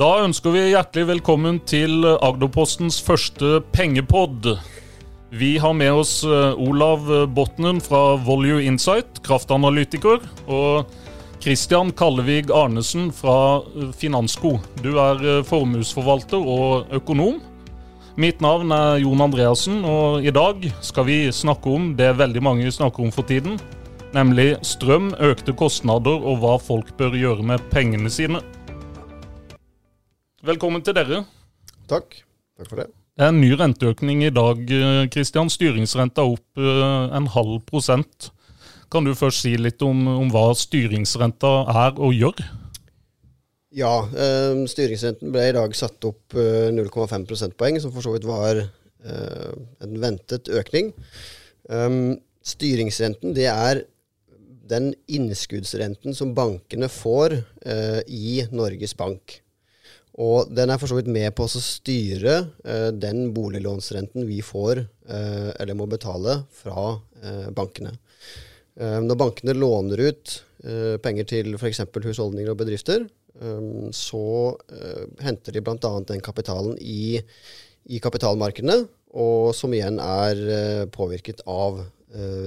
Da ønsker vi hjertelig velkommen til Agderpostens første pengepod. Vi har med oss eh, Olav Botnen fra Volue Insight, kraftanalytiker, og Christian Kallevig Arnesen fra eh, Finansko. Du er eh, formuesforvalter og økonom. Mitt navn er Jon Andreassen, og i dag skal vi snakke om det veldig mange snakker om for tiden, nemlig strøm, økte kostnader og hva folk bør gjøre med pengene sine. Velkommen til dere. Takk. Takk for det. Det er en ny renteøkning i dag, Kristian. Styringsrenta opp eh, en halv prosent. Kan du først si litt om, om hva styringsrenta er og gjør? Ja, eh, styringsrenten ble i dag satt opp eh, 0,5 prosentpoeng, som for så vidt var eh, en ventet økning. Um, styringsrenten det er den innskuddsrenten som bankene får eh, i Norges Bank. Og den er for så vidt med på å styre eh, den boliglånsrenten vi får, eh, eller må betale, fra eh, bankene. Eh, når bankene låner ut eh, penger til f.eks. husholdninger og bedrifter, eh, så henter de bl.a. den kapitalen i, i, kapitalmarkedene, og som igjen er påvirket av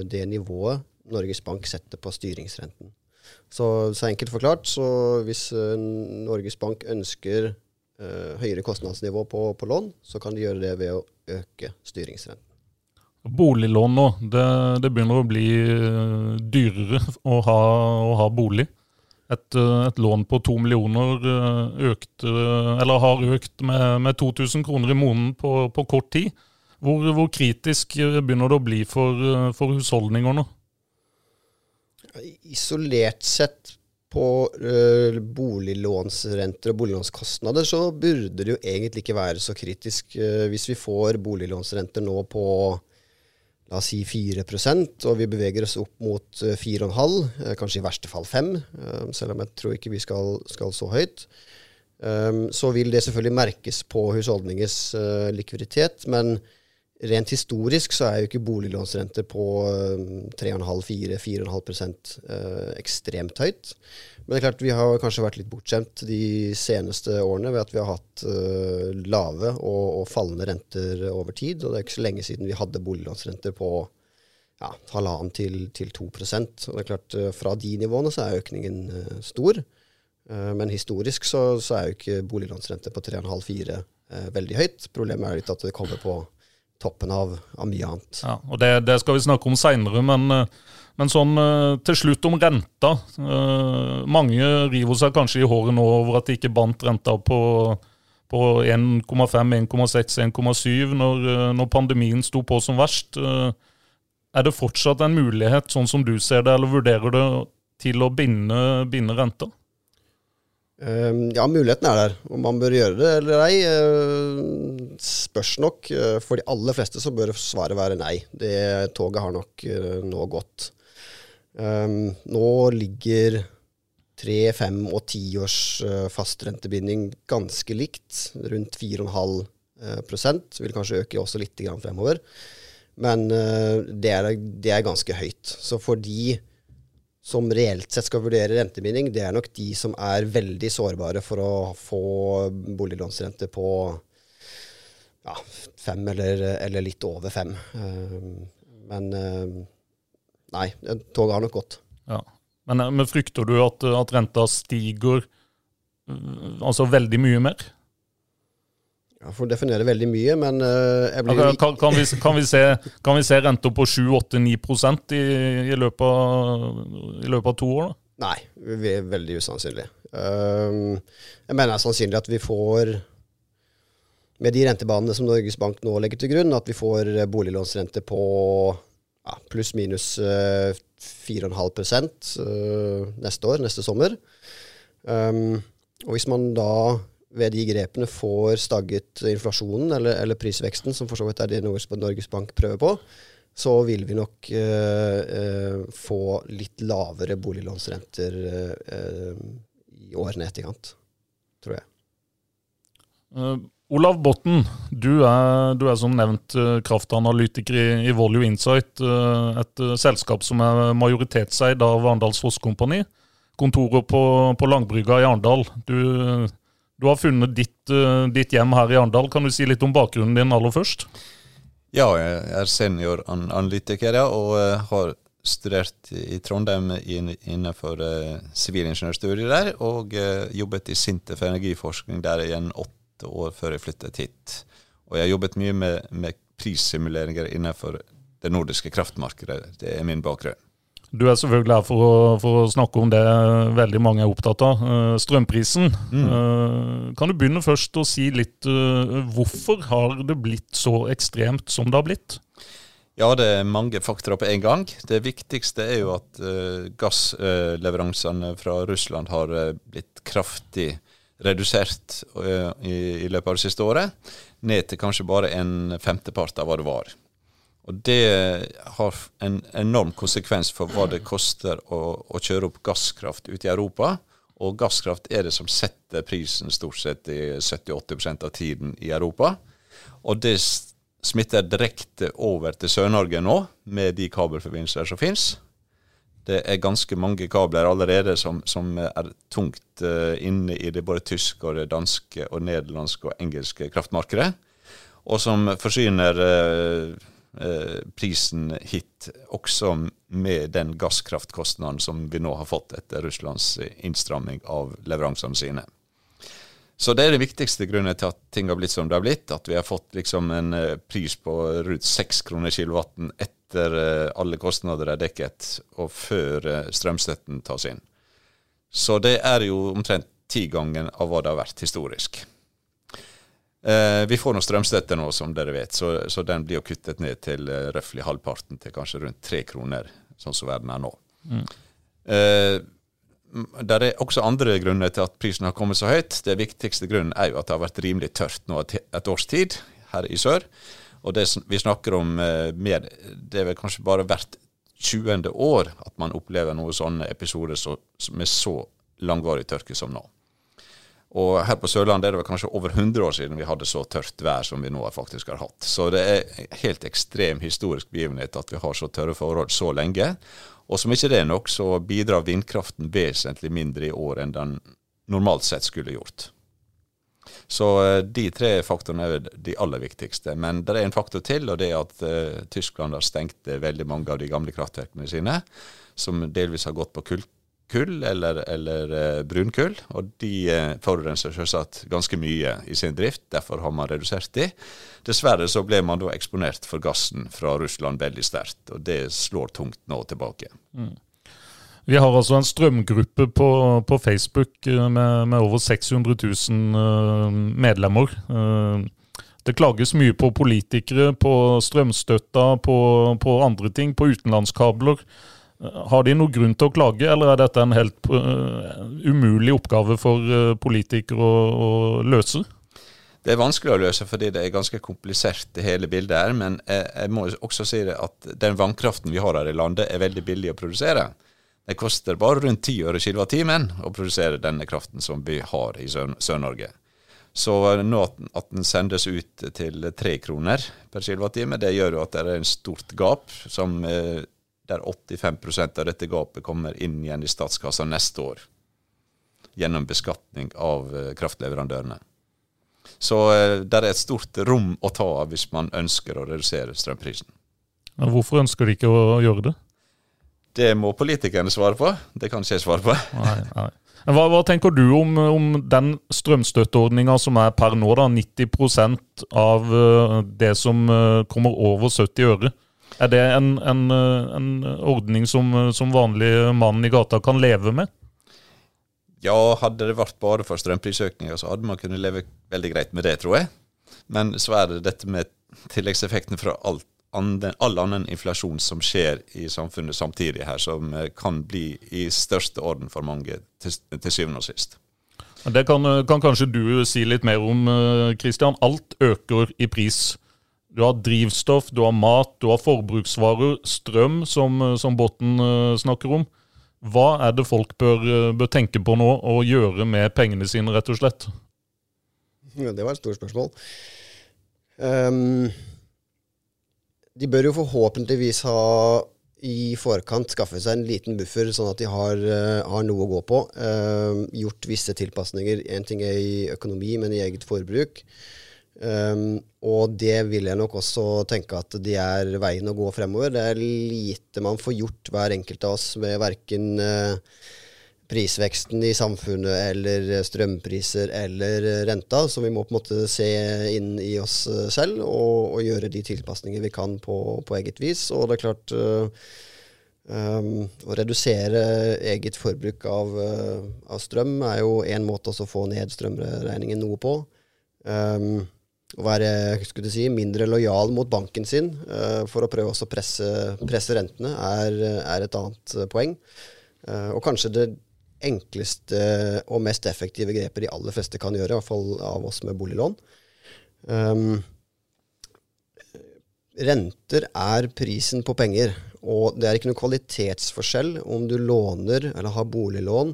det nivået Norges Bank setter på styringsrenten. Så, så, enkelt forklart, så hvis Norges Bank ønsker uh, høyere kostnadsnivå på, på, lån, så kan de gjøre det ved å øke styringsrenten. Boliglån nå, det, det begynner å bli uh, dyrere å ha, å ha bolig. Et, et, lån på to millioner økte, eller har økt med, med 2000 kroner i måneden på, på kort tid. Hvor, hvor, kritisk begynner det å bli for, for husholdninger nå? Isolert sett på uh, boliglånsrenter og boliglånskostnader, så burde det jo egentlig ikke være så kritisk. Uh, hvis vi får boliglånsrenter nå på la oss si 4% og vi beveger oss opp mot 4,5, uh, kanskje i verste fall 5, selv om jeg tror ikke vi skal, skal så høyt, um, så vil det selvfølgelig merkes på husholdningens likviditet. men Rent historisk så er jo ikke boliglånsrenter på 3,5-4-4,5 uh, ekstremt høyt. Men det er klart vi har kanskje vært litt bortskjemt de seneste årene ved at vi har hatt uh, lave og, og, fallende renter over tid. Og det er ikke så lenge siden vi hadde boliglånsrenter på ja, halvannen til, til 2% Og det er klart Fra de nivåene så er økningen stor. men historisk så, så, er jo ikke boliglånsrenter på 3,5-4 veldig høyt. Problemet er litt at det kommer på toppen av, av mye annet. Ja, og det, det, skal vi snakke om seinere, men, eh, men, sånn eh, til slutt om renta. Eh, mange river seg kanskje i håret nå over at de ikke bandt renta på, på 1,5, 1,6, 1,7 når, når pandemien sto på som verst. Er det fortsatt en mulighet, sånn som du ser det, eller vurderer det til å binde, binde renta? Ehm, ja, muligheten er der. Om man bør gjøre det eller ei, eh, spørs nok. Eh, for de aller fleste så bør svaret være nei. Det toget har nok eh, nå gått. Ehm, nå ligger tre, fem og tiårs fastrentebinding ganske likt, rundt 4,5 prosent. Vil kanskje øke også litt fremover. Men det er, det er ganske høyt. Så for de som reelt sett skal vurdere rentebinding, det er nok de som er veldig sårbare for å få boliglånsrente på ja, fem eller, eller, litt over fem. Uh, men uh, nei, toget har nok gått. Ja. Men, men, frykter du at, at renta stiger altså veldig mye mer? Ja, får definere veldig mye, men uh, jeg blir okay, kan, kan, vi, kan, vi se, kan vi se renter på 7-8-9 i, i, løpet av, i løpet av to år? da? Nei, vi er veldig usannsynlig. Uh, jeg mener det er sannsynlig at vi får, med de rentebanene som Norges Bank nå legger til grunn, at vi får boliglånsrente på ja, pluss-minus uh, 4,5 uh, neste år, neste sommer. Um, og hvis man da ved de grepene får stagget inflasjonen, eller, eller, prisveksten, som for så vidt er det Norges Bank prøver på, så vil vi nok eh, eh, få litt lavere boliglånsrenter eh, i årene etterkant, tror jeg. Uh, Olav Botten, du er, du er, som nevnt uh, kraftanalytiker i, i Volue Insight, et selskap som er majoritetseid av Arendals Fosskompani. Kontoret på, på Langbrygga i Arendal. Du Du har funnet ditt, ditt, hjem her i Arendal. Kan du si litt om bakgrunnen din aller først? Ja, jeg er senioranalytiker ja, og har studert i Trondheim innenfor sivilingeniørstudiet der, og jobbet i Sintef energiforskning der igjen åtte år før jeg flyttet hit. Og jeg har jobbet mye med, med prissimuleringer innenfor det nordiske kraftmarkedet. Det er min bakgrunn. Du er selvfølgelig her for å, for å, snakke om det veldig mange er opptatt av, eh, strømprisen. Mm. Eh, kan du begynne først å si litt eh, hvorfor har det blitt så ekstremt som det har blitt? Ja, det er mange faktorer på en gang. Det viktigste er jo at gassleveransene fra Russland har blitt kraftig redusert i, i løpet av det siste året. Ned til kanskje bare en femtepart av hva det var. Og det har en enorm konsekvens for hva det koster å, å kjøre opp gasskraft ute i Europa. Og gasskraft er det som setter prisen stort sett i 70-80 av tiden i Europa. Og det smitter direkte over til Sør-Norge nå, med de kabelforbindelser som finnes. Det er ganske mange kabler allerede som, som er tungt uh, inne i det både tyske, og det danske, og nederlandske og engelske kraftmarkedet. Og som forsyner uh, Eh, prisen hit, også med den gasskraftkostnaden som vi nå har fått etter Russlands innstramming av leveransene sine. Så det er den viktigste grunnen til at ting har blitt som det har blitt. At vi har fått liksom en eh, pris på rundt seks kroner kilowatten etter eh, alle kostnader er dekket, og før strømstøtten tas inn. Så det er jo omtrent tigangen av hva det har vært historisk. Eh, vi får noe strømstøtte nå, som dere vet, så, så den blir jo kuttet ned til eh, røftlig halvparten, til kanskje rundt tre kroner, sånn som verden er nå. Mm. Eh, det er også andre grunner til at prisen har kommet så høyt. Det viktigste grunnen er jo at det har vært rimelig tørt nå et, et års tid her i sør. Og det vi snakker om eh, mer, det er vel kanskje bare hvert 20. år at man opplever noen sånne episoder så, med så langvarig tørke som nå. Og her på Sørlandet er det vel kanskje over 100 år siden vi hadde så tørt vær som vi nå faktisk har hatt. Så det er helt ekstrem historisk begivenhet at vi har så tørre forhold så lenge. Og som ikke det er nok, så bidrar vindkraften vesentlig mindre i år enn den normalt sett skulle gjort. Så eh, de tre faktorene er de aller viktigste. Men det er en faktor til, og det er at uh, Tyskland har stengt veldig mange av de gamle kraftverkene sine, som delvis har gått på kull kull eller, eller uh, brunkull, og de uh, forurenser selvsagt ganske mye i sin drift. Derfor har man redusert de. Dessverre så ble man da eksponert for gassen fra Russland veldig sterkt, og det slår tungt nå tilbake. Mm. Vi har altså en strømgruppe på, på Facebook eh, med, med, over 600 000 medlemmer. Det klages mye på politikere, på strømstøtta, på, på andre ting, på utenlandskabler. Har de noen grunn til å klage, eller er dette en helt uh, umulig oppgave for uh, politikere å, å, løse? Det er vanskelig å løse fordi det er ganske komplisert, det hele bildet her. Men jeg, jeg må også si at den vannkraften vi har her i landet, er veldig billig å produsere. Det koster bare rundt 10 øre kilowattimen å produsere denne kraften som vi har i Sør-Norge. Så nå at, den sendes ut til tre kroner per kilowattime, det gjør jo at det er en stort gap som eh, der 85% av dette gapet kommer inn igjen i statskassa neste år. Gjennom beskatning av eh, kraftleverandørene. Så eh, det er et stort rom å ta av hvis man ønsker å redusere strømprisen. Hvorfor ønsker de ikke å gjøre det? Det må politikerne svare på. Det kan ikke jeg svare på. Nei, nei. Hva, hva, tenker du om, om den strømstøtteordninga som er per nå, da, 90% av eh, det som kommer over 70 øre? Er det en, en, en ordning som, som vanlig mann i gata kan leve med? Ja, hadde det vært bare for strømprisøkninger, så hadde man kunnet leve veldig greit med det, tror jeg. Men så er det dette med tilleggseffekten fra all annen inflasjon som skjer i samfunnet samtidig her, som eh, kan bli i største orden for mange til, til syvende og sist. Det kan, kan, kanskje du si litt mer om, Kristian. Eh, alt øker i pris. Du har drivstoff, du har mat, du har forbruksvarer, strøm, som, som Botten uh, snakker om. Hva er det folk bør, uh, bør, tenke på nå og gjøre med pengene sine, rett og slett? Ja, det var et stort spørsmål. Um, de bør jo forhåpentligvis ha i forkant skaffe seg en liten buffer, sånn at de har, eh, har noe å gå på. Uh, gjort visse tilpasninger. Én ting er i økonomi, men i eget forbruk. Um, og det vil jeg nok også tenke at de er veien å gå fremover. Det er lite man får gjort, hver enkelt av oss, med verken uh, prisveksten i samfunnet eller strømpriser eller renta, så vi må på en måte se inn i oss eh, selv og, og gjøre de tilpasninger vi kan på, på, eget vis. Og det er klart uh, um, Å redusere eget forbruk av, uh, av strøm er jo én måte å få ned strømregningen noe på. Um, å være skulle si, mindre lojal mot banken sin uh, for å prøve å presse, presse rentene, er, er, et annet poeng. og kanskje det enkleste og mest effektive grepet de aller fleste kan gjøre, i hvert fall av oss med boliglån. Um, renter er prisen på penger, og det er ikke noe kvalitetsforskjell om du låner eller har boliglån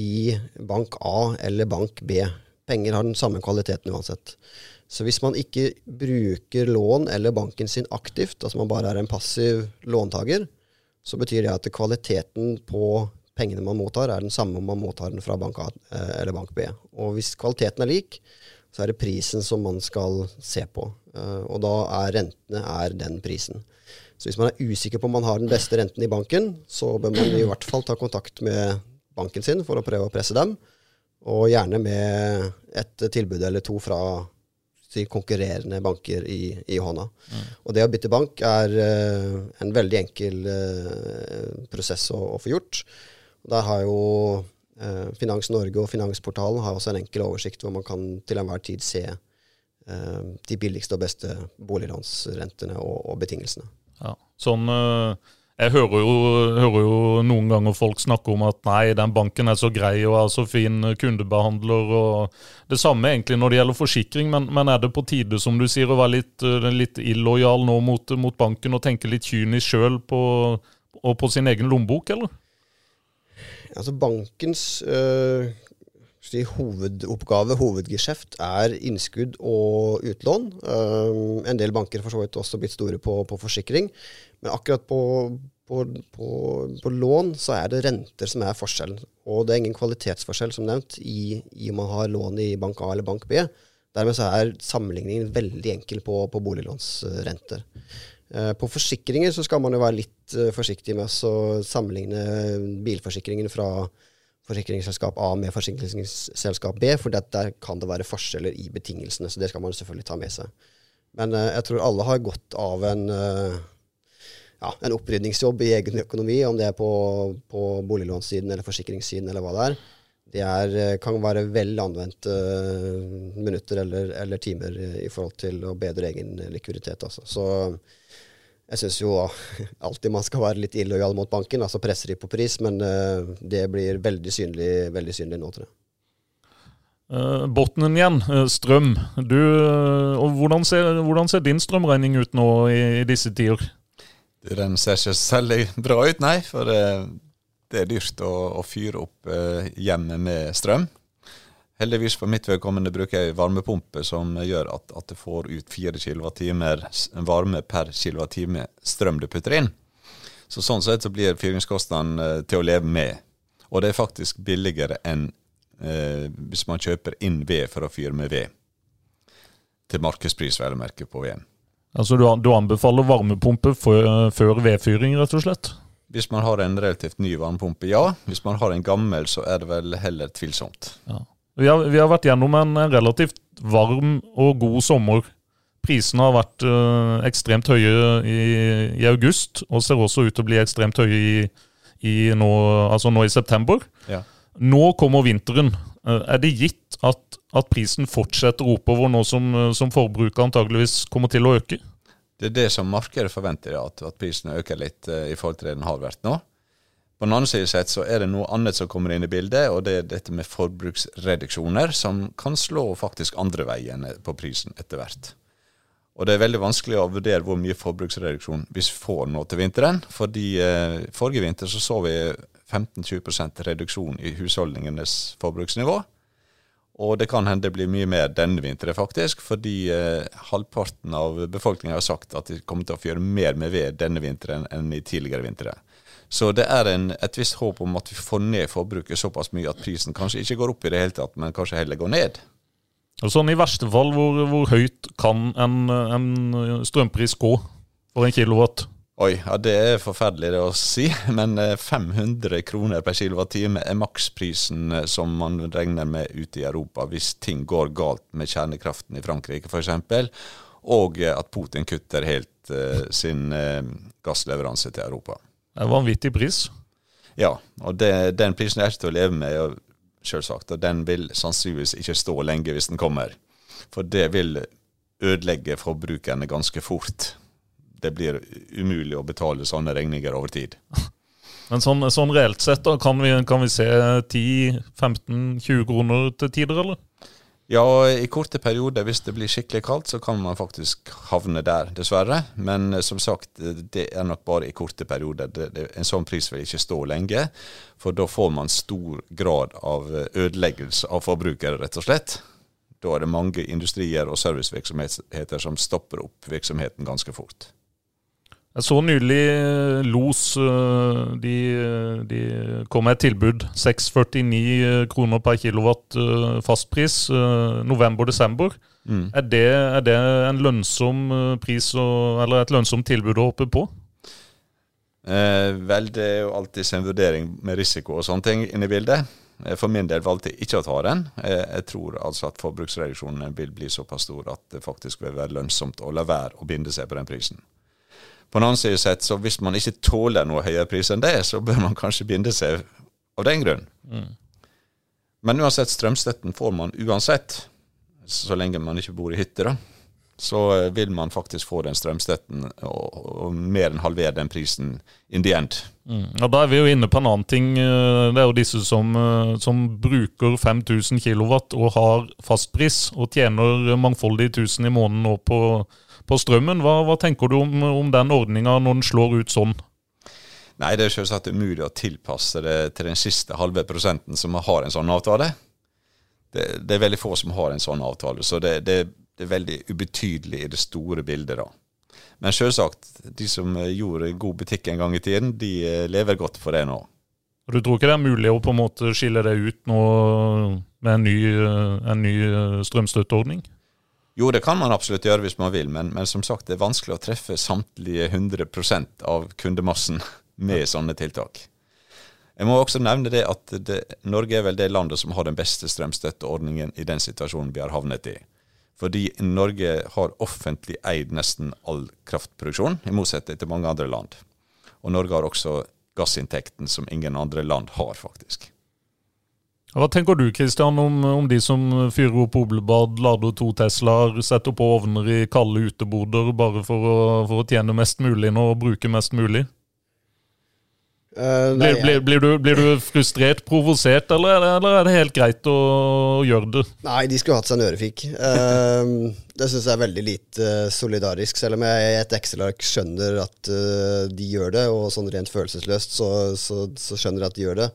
i bank A eller bank B. Penger har den samme kvaliteten uansett. Så hvis man ikke bruker lån eller banken sin aktivt, altså man bare er en passiv låntaker, så betyr det at kvaliteten på pengene man mottar, er den samme om man mottar den fra bank A eh, eller bank B. Og hvis kvaliteten er lik, så er det prisen som man skal se på. Eh, og da er rentene er den prisen. Så hvis man er usikker på om man har den beste renten i banken, så bør man i hvert fall ta kontakt med banken sin for å prøve å presse dem. Og gjerne med et tilbud eller to fra si, konkurrerende banker i, i hånda. Mm. Og det å bytte bank er uh, en veldig enkel uh, prosess å, å, få gjort. Der har jo uh, Finans Norge og Finansportalen har også en enkel oversikt hvor man kan til enhver tid se de billigste og beste boliglånsrentene og, og betingelsene. Ja, sånn... Eh jeg hører jo, hører jo, noen ganger folk snakke om at nei, den banken er så grei og er så fin kundebehandler. og Det samme egentlig når det gjelder forsikring, men, men er det på tide som du sier, å være litt, litt illojal nå mot, mot, banken og tenke litt kynisk sjøl og på sin egen lommebok, eller? Altså bankens øh, si, hovedoppgave, hovedgeskjeft, er innskudd og utlån. Um, en del banker har også blitt store på, på forsikring. Men akkurat på, på, på, lån så er det renter som er forskjellen. Og det er ingen kvalitetsforskjell, som nevnt, i, i om man har lån i bank A eller bank B. Dermed så er sammenligningen veldig enkel på, på boliglånsrenter. Eh, på forsikringer så skal man jo være litt eh, forsiktig med å sammenligne bilforsikringen fra forsikringsselskap A med forsikringsselskap B, for der kan det være forskjeller i betingelsene. Så det skal man selvfølgelig ta med seg. Men uh, jeg tror alle har godt av en, ja, en opprydningsjobb i egen økonomi, om det er på, på boliglånssiden eller forsikringssiden eller hva det er. Det er, kan være vel anvendte minutter eller, eller, timer i forhold til å bedre egen likviditet. Altså. Så jeg syns jo alltid man skal være litt illojal mot banken, altså presser de på pris, men uh, det blir veldig synlig, veldig synlig nå, tror jeg. Uh, Botnen igjen, uh, strøm. Du, uh, og hvordan ser, hvordan ser, din strømregning ut nå i, i disse tider? Den ser ikke særlig bra ut, nei. For det, det er dyrt å, å fyre opp hjemmet med strøm. Heldigvis for mitt vedkommende bruker jeg varmepumpe som gjør at, at det får ut 4 kWt varme per kWt strøm du putter inn. Så Sånn sett så blir fyringskostnaden eh, til å leve med. Og det er faktisk billigere enn eh, hvis man kjøper inn ved for å fyre med ved. Til markedspris, vel å merke, på veden. Altså du, du anbefaler varmepumpe før vedfyring, rett og slett? Hvis man har en relativt ny varmepumpe, ja. Hvis man har en gammel, så er det vel heller tvilsomt. Ja. Vi har, vi har, vært gjennom en relativt varm og god sommer. Prisene har vært uh, ekstremt høye i, i, august, og ser også ut til å bli ekstremt høye i, i nå, altså nå, i september. Ja. Nå kommer vinteren. Uh, er det gitt at, at, prisen fortsetter oppover nå som, som forbruket antageligvis kommer til å øke? Det er det som markedet forventer, at, at prisene øker litt i forhold til det den har vært nå. På den andre siden sett så er det noe annet som kommer inn i bildet, og det er dette med forbruksreduksjoner, som kan slå faktisk andre veien på prisen etter hvert. Og det er veldig vanskelig å vurdere hvor mye forbruksreduksjon vi får nå til vinteren. fordi eh, forrige vinter så så vi 15-20% reduksjon i husholdningenes forbruksnivå. Og det kan hende det blir mye mer denne vinteren, faktisk. Fordi eh, halvparten av befolkningen har sagt at de kommer til å fyre mer med ved denne vinteren enn i tidligere vintre. Så det er en, et visst håp om at vi får ned forbruket såpass mye at prisen kanskje ikke går opp i det hele tatt, men kanskje heller går ned. Og sånn I verste fall, hvor, hvor høyt kan en, en strømpris gå for en kilowatt? Oi, ja det er forferdelig det å si, men 500 kroner per kilowattime er maksprisen eh, som man regner med ute i Europa hvis ting går galt med kjernekraften i Frankrike f.eks., og at Putin kutter helt uh, sin uh, gassleveranse til Europa. Det er en vanvittig pris. Ja, og det, den prisen er ikke til å leve med, selvsagt. Og den vil sannsynligvis ikke stå lenge hvis den kommer. For det vil ødelegge forbrukerne ganske fort. Det blir umulig å betale sånne regninger over tid. Men sånn, sånn reelt sett, da, kan vi, kan vi se 10-15-20 kroner til tider, eller? Ja, i korte perioder, hvis det blir skikkelig kaldt, så kan man faktisk havne der, dessverre. Men eh, som sagt, det er nok bare i korte perioder. Det, det, en sånn pris vil ikke stå lenge, for da får man stor grad av eh, ødeleggelse av forbrukere, rett og slett. Da er det mange industrier og servicevirksomheter som stopper opp virksomheten ganske fort. Jeg så nylig eh, Los eh, de, de kom med et tilbud. 6,49 eh, kroner per kilowatt fastpris november-desember. Mm. Er, det, er, det, en lønnsom pris eller et lønnsomt tilbud å hoppe på? Eh, vel, det er jo alltid en vurdering med risiko og sånne ting inne i bildet. For min del valgte jeg ikke å ta den. Jeg tror altså at forbruksreduksjonen vil bli såpass stor at det faktisk vil være lønnsomt å la være å binde seg på den prisen. På den annen side sett, så hvis man ikke tåler noe høyere pris enn det, så bør man kanskje binde seg av den grunn. Mm. Men uansett, strømstøtten får man uansett, så lenge man ikke bor i hytte, da. Så eh, vil man faktisk få den strømstøtten, og, og mer enn halvere den prisen in the end. Mm. Ja, Da er vi jo inne på en annen ting. Eh, det er jo disse som, eh, som bruker 5000 kW og har fastpris, og tjener mangfoldige tusen i måneden nå på på strømmen. Hva, hva tenker du om, om den ordninga når den slår ut sånn? Nei, Det er selvsagt umulig å tilpasse det til den siste halve prosenten som har en sånn avtale. Det, det er veldig få som har en sånn avtale, så det, det, det er veldig ubetydelig i det store bildet. da. Men selvsagt, de som gjorde god butikk en gang i tiden, de lever godt for det nå. Du tror ikke det er mulig å på en måte skille det ut nå med en ny, en ny eh, strømstøtteordning? Jo, det kan man absolutt gjøre hvis man vil, men, men som sagt, det er vanskelig å treffe samtlige 100 av kundemassen med sånne tiltak. Jeg må også nevne det at det, Norge er vel det landet som har den beste strømstøtteordningen i den situasjonen vi har havnet i. Fordi Norge har offentlig eid nesten all kraftproduksjon, i motsetning til mange andre land. Og Norge har også gassinntekten som ingen andre land har, faktisk. Hva tenker du Kristian, om, om, de som fyrer opp boblebad, lader to Teslaer, setter på ovner i kalde uteboder bare for å, for å tjene mest mulig nå og bruke mest mulig? Uh, nei, blir, blir, blir, du, blir, du, frustrert, provosert, eller, eller, er det helt greit å, å gjøre det? Nei, de skulle hatt seg en ørefik. Uh, det syns jeg er veldig lite solidarisk, selv om jeg i et Excel-ark skjønner at uh, de gjør det, og sånn rent følelsesløst så, så, så skjønner jeg at de gjør det.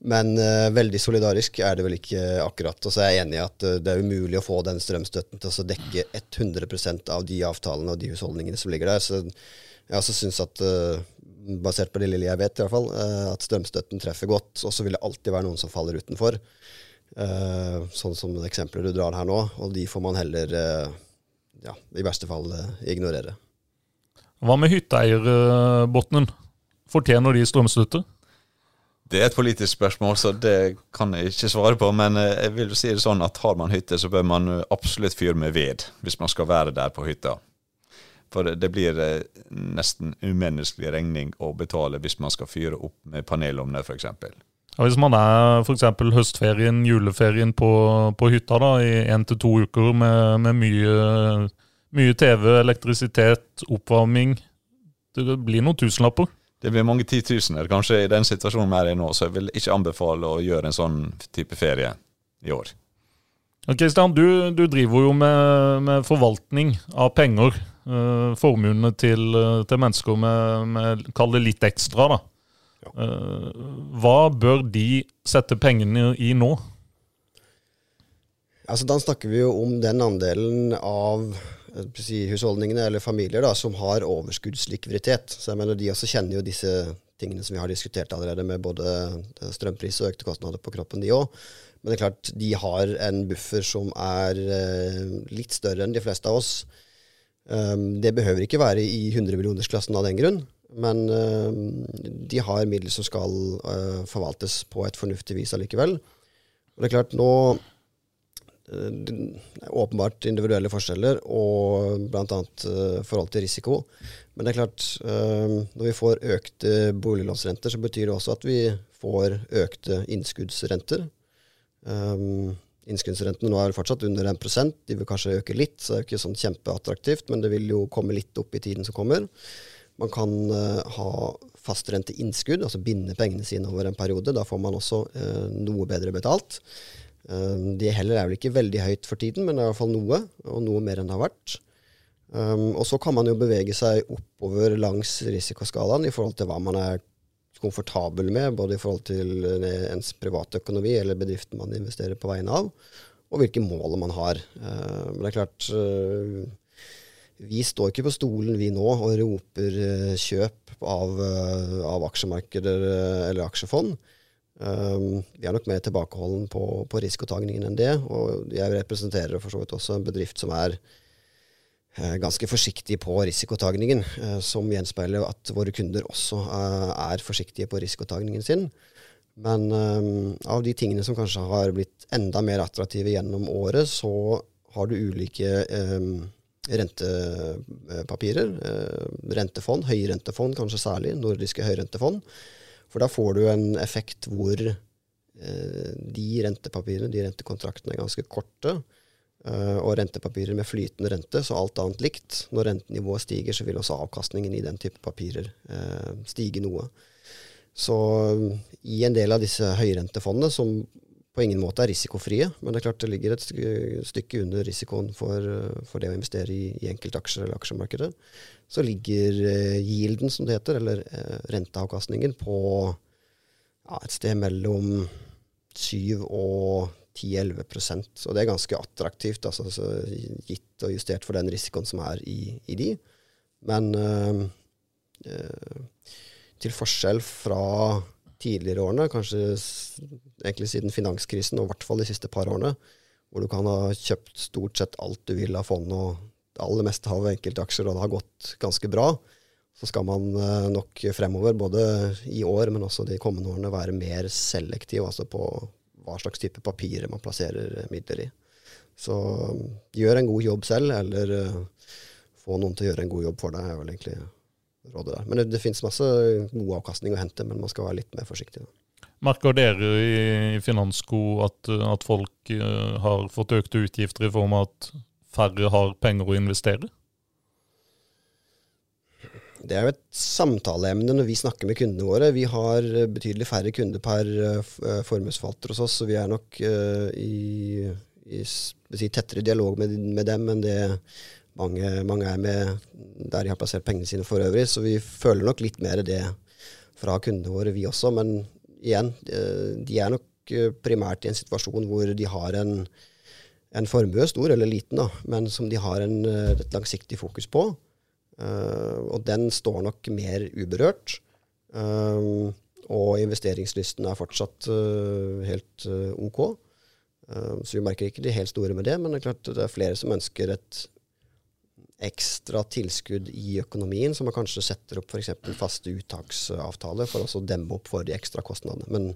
Men uh, veldig solidarisk er det vel ikke akkurat. Og så er jeg enig i at uh, det er umulig å få den strømstøtten til å dekke 100% av de avtalene og de husholdningene som ligger der. Så jeg også syns at, uh, basert på det lille jeg vet, i hvert fall, at strømstøtten treffer godt. Og så vil det alltid være noen som faller utenfor. sånn som eksempler du drar her nå. Og de får man heller, ja, i verste fall, ignorere. Hva med hytteeierbotnen? Fortjener de strømstøtte? Det er et politisk spørsmål, så det kan jeg ikke svare på. Men eh, jeg vil si det sånn at har man hytte, så bør man eh, absolutt fyre med ved hvis man skal være der på hytta. For det blir eh, nesten umenneskelig regning å betale hvis man skal fyre opp med panelovner f.eks. Ja, hvis man er f.eks. høstferien, juleferien på, på hytta da, i én til to uker med, med mye, mye TV, elektrisitet, oppvarming Det blir noen tusenlapper det blir mange titusener kanskje i den situasjonen vi er i nå, så jeg vil ikke anbefale å gjøre en sånn type ferie i år. Kristian, du, du, driver jo med, med, forvaltning av penger. Uh, formuene til, eh, til, mennesker med, med Kall det litt ekstra, da. Ja. Uh, hva bør de sette pengene i nå? Altså, da snakker vi jo om den andelen av si, husholdningene eller familier da, som har overskuddslikviditet. Så jeg mener De også kjenner jo disse tingene som vi har diskutert allerede, med både strømpris og økte kostnader på kroppen, de òg. Men det er klart, de har en buffer som er eh, litt større enn de fleste av oss. Um, det behøver ikke være i 100-millionersklassen av den grunn, men uh, de har midler som skal forvaltes på et fornuftig vis allikevel. Og det er klart, nå åpenbart individuelle forskjeller, og bl.a. Uh, forhold til risiko. Men det er klart, når vi får økte boliglånsrenter, så betyr det også at vi får økte innskuddsrenter. Innskuddsrentene nå er fortsatt under 1% De vil kanskje øke litt, så det er ikke sånn kjempeattraktivt, men det vil jo komme litt opp i tiden som kommer. Man kan ha fastrentinnskudd, altså binde pengene sine over en periode. Da får man også noe bedre betalt. Uh, de heller er vel ikke veldig høyt for tiden, men det er i hvert fall noe, og noe mer enn det har vært. Um, og så kan man jo bevege seg oppover langs risikoskalaen i forhold til hva man er komfortabel med, både i forhold til eh, ens private økonomi eller bedriften man investerer på vegne av, og hvilke mål man har. Uh, men det er klart uh, Vi står ikke på stolen vi nå og roper kjøp av, av aksjemarkeder eller aksjefond. Vi er nok mer tilbakeholden på, på risikotagningen enn det. Og jeg representerer for så vidt også en bedrift som er uh, ganske forsiktig på risikotagningen, Uh, som gjenspeiler at våre kunder også uh, er forsiktige på risikotagningen sin. Men av de tingene som kanskje har blitt enda mer attraktive gjennom året, så har du ulike rentepapirer. rentefond, høyrentefond kanskje særlig, nordiske høyrentefond. For da får du en effekt hvor de rentepapirene, de rentekontraktene, er ganske korte. Uh, og rentepapirer med flytende rente, så alt annet likt. Når rentenivået stiger, så vil også avkastningen i den type papirer uh, stige noe. Så i en del av disse høyrentefondene, som på ingen måte er risikofrie, men det er klart det ligger et stykke under risikoen for, uh, for det å investere i, i enkeltaksjer eller aksjemarkedet, så ligger yielden, som det heter, eller renteavkastningen, på ja, et sted mellom 7 og 10-11 Så det er ganske attraktivt, altså, gitt og justert for den risikoen som er i, i de. Men øh, til forskjell fra tidligere årene, kanskje egentlig siden finanskrisen, og i hvert fall de siste par årene, hvor du kan ha kjøpt stort sett alt du vil av fond, og det aller meste av enkeltaksjer, og det har gått ganske bra, så skal man øh, nok fremover, både i år, men også de kommende årene, være mer selektiv altså på, hva slags type papirer man plasserer midler i. Så um, gjør en god jobb selv, eller uh, få noen til å gjøre en god jobb for deg, er vel egentlig rådet der. Men det, det finnes masse god avkastning å hente, men man skal være litt mer forsiktig. Da. Merker dere i Finansko at, at folk uh, har fått økte utgifter i form av at færre har penger å investere? Det er jo et samtaleemne når vi snakker med kundene våre. Vi har eh, betydelig færre kunder per uh, formuesforvalter hos oss, så vi er nok i, i si, tettere dialog med, med, dem enn det mange, mange, er med der de har plassert pengene sine for øvrig. Så vi føler nok litt mer det fra kundene våre, vi også. Men igjen, uh, de er nok primært i en situasjon hvor de har en, en formue, stor eller liten, da, men som de har en, et langsiktig fokus på. Og den står nok mer uberørt. Og investeringslysten er fortsatt helt OK. så vi merker ikke de helt store med det, men det er klart det er flere som ønsker et ekstra tilskudd i økonomien, som man kanskje setter opp f.eks. faste uttaksavtaler for å demme opp for de ekstra kostnadene. Men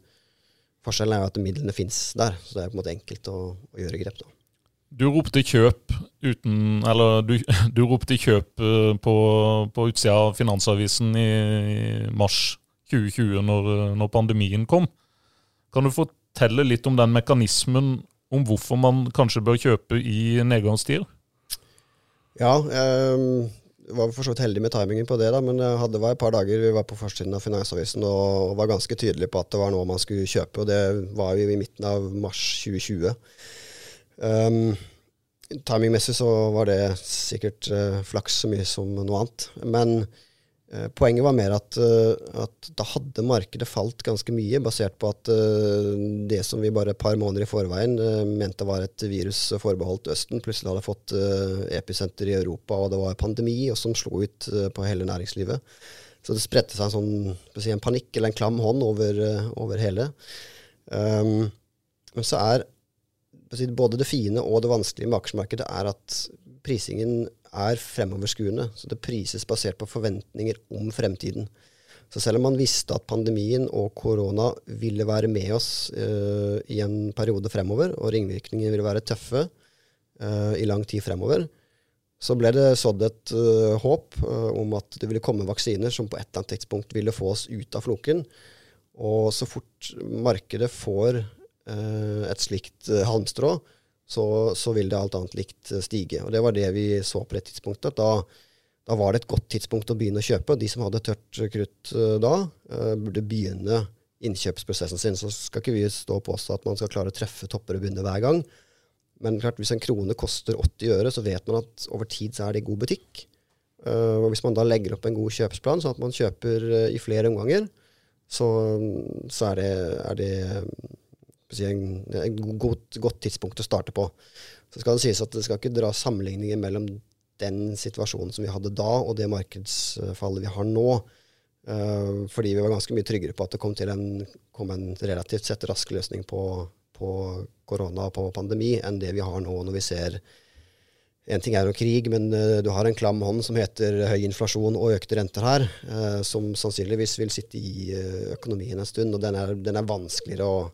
forskjellen er jo at midlene fins der, så det er på en måte enkelt å, å gjøre grep. da. Du ropte kjøp uten Eller du, du ropte kjøp eh, på, på utsida av Finansavisen i, mars 2020, når, når, pandemien kom. Kan du fortelle litt om den mekanismen, om hvorfor man kanskje bør kjøpe i nedgangstider? Ja, jeg var for så vidt heldig med timingen på det, da, men det var et par dager vi var på forsiden av Finansavisen og var ganske tydelige på at det var noe man skulle kjøpe, og det var jo i midten av mars 2020. Um, Timingmessig så var det sikkert uh, flaks så mye som noe annet. Men Eh, poenget var mer at, eh, at, da hadde markedet falt ganske mye, basert på at uh, det som vi bare et par måneder i forveien mente var et virus forbeholdt Østen, plutselig hadde fått episenter i Europa, og det var pandemi, og som slo ut på hele næringslivet. Så det spredte seg en sånn en panikk eller en klam hånd over, over hele. Um, men så er både det fine og det vanskelige med aksjemarkedet er at prisingen er fremoverskuende. Så det prises basert på forventninger om fremtiden. Så selv om man visste at pandemien og korona ville være med oss uh, i en periode fremover, og ringvirkningene ville være tøffe uh, i lang tid fremover, så ble det sådd et uh, håp om at det ville komme vaksiner som på et eller annet tidspunkt ville få oss ut av floken. Og så fort markedet får et slikt halmstrå, så, så, vil det alt annet likt eh, stige. Og Det var det vi så på det tidspunktet. Da, da var det et godt tidspunkt å begynne å kjøpe. De som hadde tørt krutt uh, da, uh, burde begynne innkjøpsprosessen sin. Så skal ikke vi stå og påstå at man skal klare å treffe topper og bunner hver gang. Men klart, hvis en krone koster 80 øre, så vet man at over tid så er det god butikk. Og Hvis man da legger opp en god kjøpsplan, sånn at man kjøper i flere omganger, så, så er det, er det en, en godt, tidspunkt å starte på. Så skal det sies at det skal ikke dra sammenligninger mellom den situasjonen som vi hadde da, og det markedsfallet vi har nå. Uh, fordi vi var ganske mye tryggere på at det kom en, kom en relativt sett rask løsning på, på korona og på pandemi enn det vi har nå, når vi ser en ting er jo krig, men uh, du har en klam hånd som heter høy inflasjon og økte renter her, uh, som sannsynligvis vil sitte i økonomien en stund. Og den er, den er vanskeligere å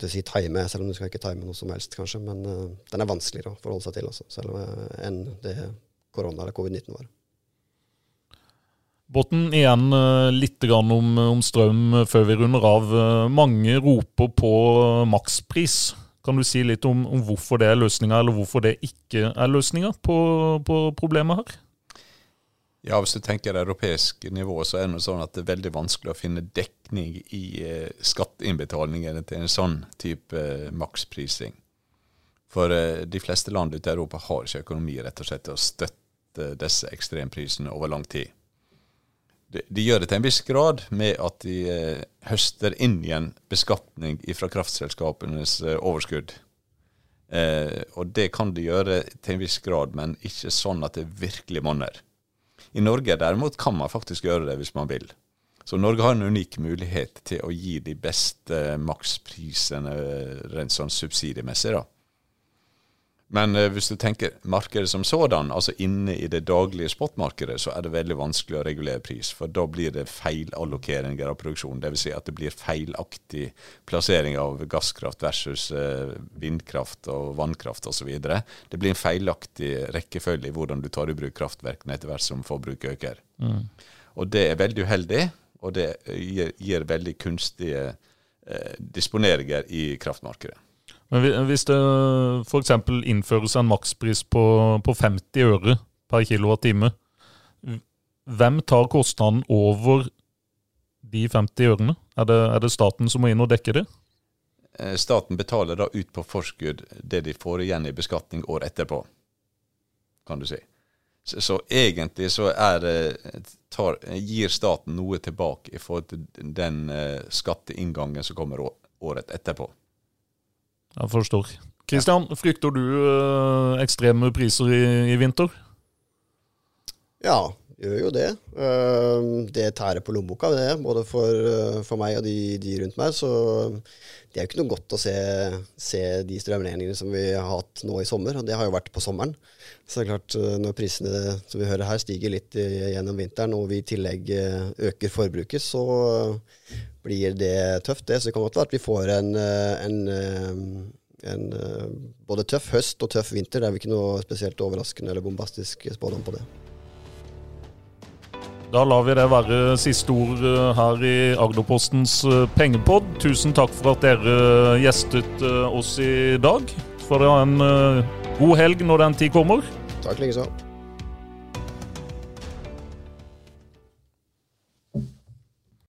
til å si time, selv om du skal ikke time noe som helst, kanskje. Men uh, den er vanskeligere å forholde seg til også, selv om, uh, enn det korona eller covid-19 var. Botten, igjen uh, litt om, om, strøm før vi runder av. Mange roper på makspris. Kan du si litt om, om hvorfor det er løsninga, eller hvorfor det ikke er løsninga på, på problemet her? Ja, Hvis du tenker europeisk nivå, så er det sånn at det er veldig vanskelig å finne dekning i eh, skatteinnbetalingene til en sånn type eh, maksprising. For eh, de fleste land ute i Europa har ikke økonomi rett og slett til å støtte disse ekstremprisene over lang tid. De, de, gjør det til en viss grad med at de eh, høster inn igjen beskatning fra kraftselskapenes eh, overskudd. Eh, og det kan de gjøre til en viss grad, men ikke sånn at det virkelig monner. I Norge derimot kan man faktisk gjøre det hvis man vil. Så Norge har en unik mulighet til å gi de beste maksprisene rent sånn subsidiemessig. da. Men eh, hvis du tenker markedet som sådan, altså inne i det daglige spotmarkedet, så er det veldig vanskelig å regulere pris. For da blir det feilallokeringer av produksjon. Dvs. Si at det blir feilaktig plassering av gasskraft versus eh, vindkraft og vannkraft osv. Det blir en feilaktig rekkefølge i hvordan du tar i bruk kraftverkene etter hvert som forbruket øker. Mm. Og det er veldig uheldig, og det gir, gir veldig kunstige eh, disponeringer i kraftmarkedet. Men hvis det f.eks. innføres en makspris på, på 50 øre per kilowattime, hvem tar kostnaden over de 50 ørene? Er det, er det, staten som må inn og dekke det? Eh, staten betaler da ut på forskudd det de får igjen i beskatning år etterpå, kan du si. Så, så egentlig så er, tar, gir staten noe tilbake i forhold til den uh, skatteinngangen som kommer året etterpå. Jeg forstår. Kristian, frykter du øh, ekstreme priser i, i, vinter? Ja, gjør jo det. Uh, det tærer på lommeboka, det. Både for, uh, for meg og de, de, rundt meg. Så det er jo ikke noe godt å se, se de strømregningene som vi har hatt nå i sommer. Og det har jo vært på sommeren. Så det er klart, når prisene som vi hører her stiger litt gjennom vinteren, og vi i tillegg øker forbruket, så blir det tøft, det. Så det kan godt være at vi får en, eh, en, eh, en, eh, både tøff høst og tøff vinter. Det er vel ikke noe spesielt overraskende eller bombastisk spådom på det. Da lar vi det være siste ord her i Agderpostens pengepod. Tusen takk for at dere gjestet oss i dag. For det ha en god helg når den tid kommer. Takk likeså.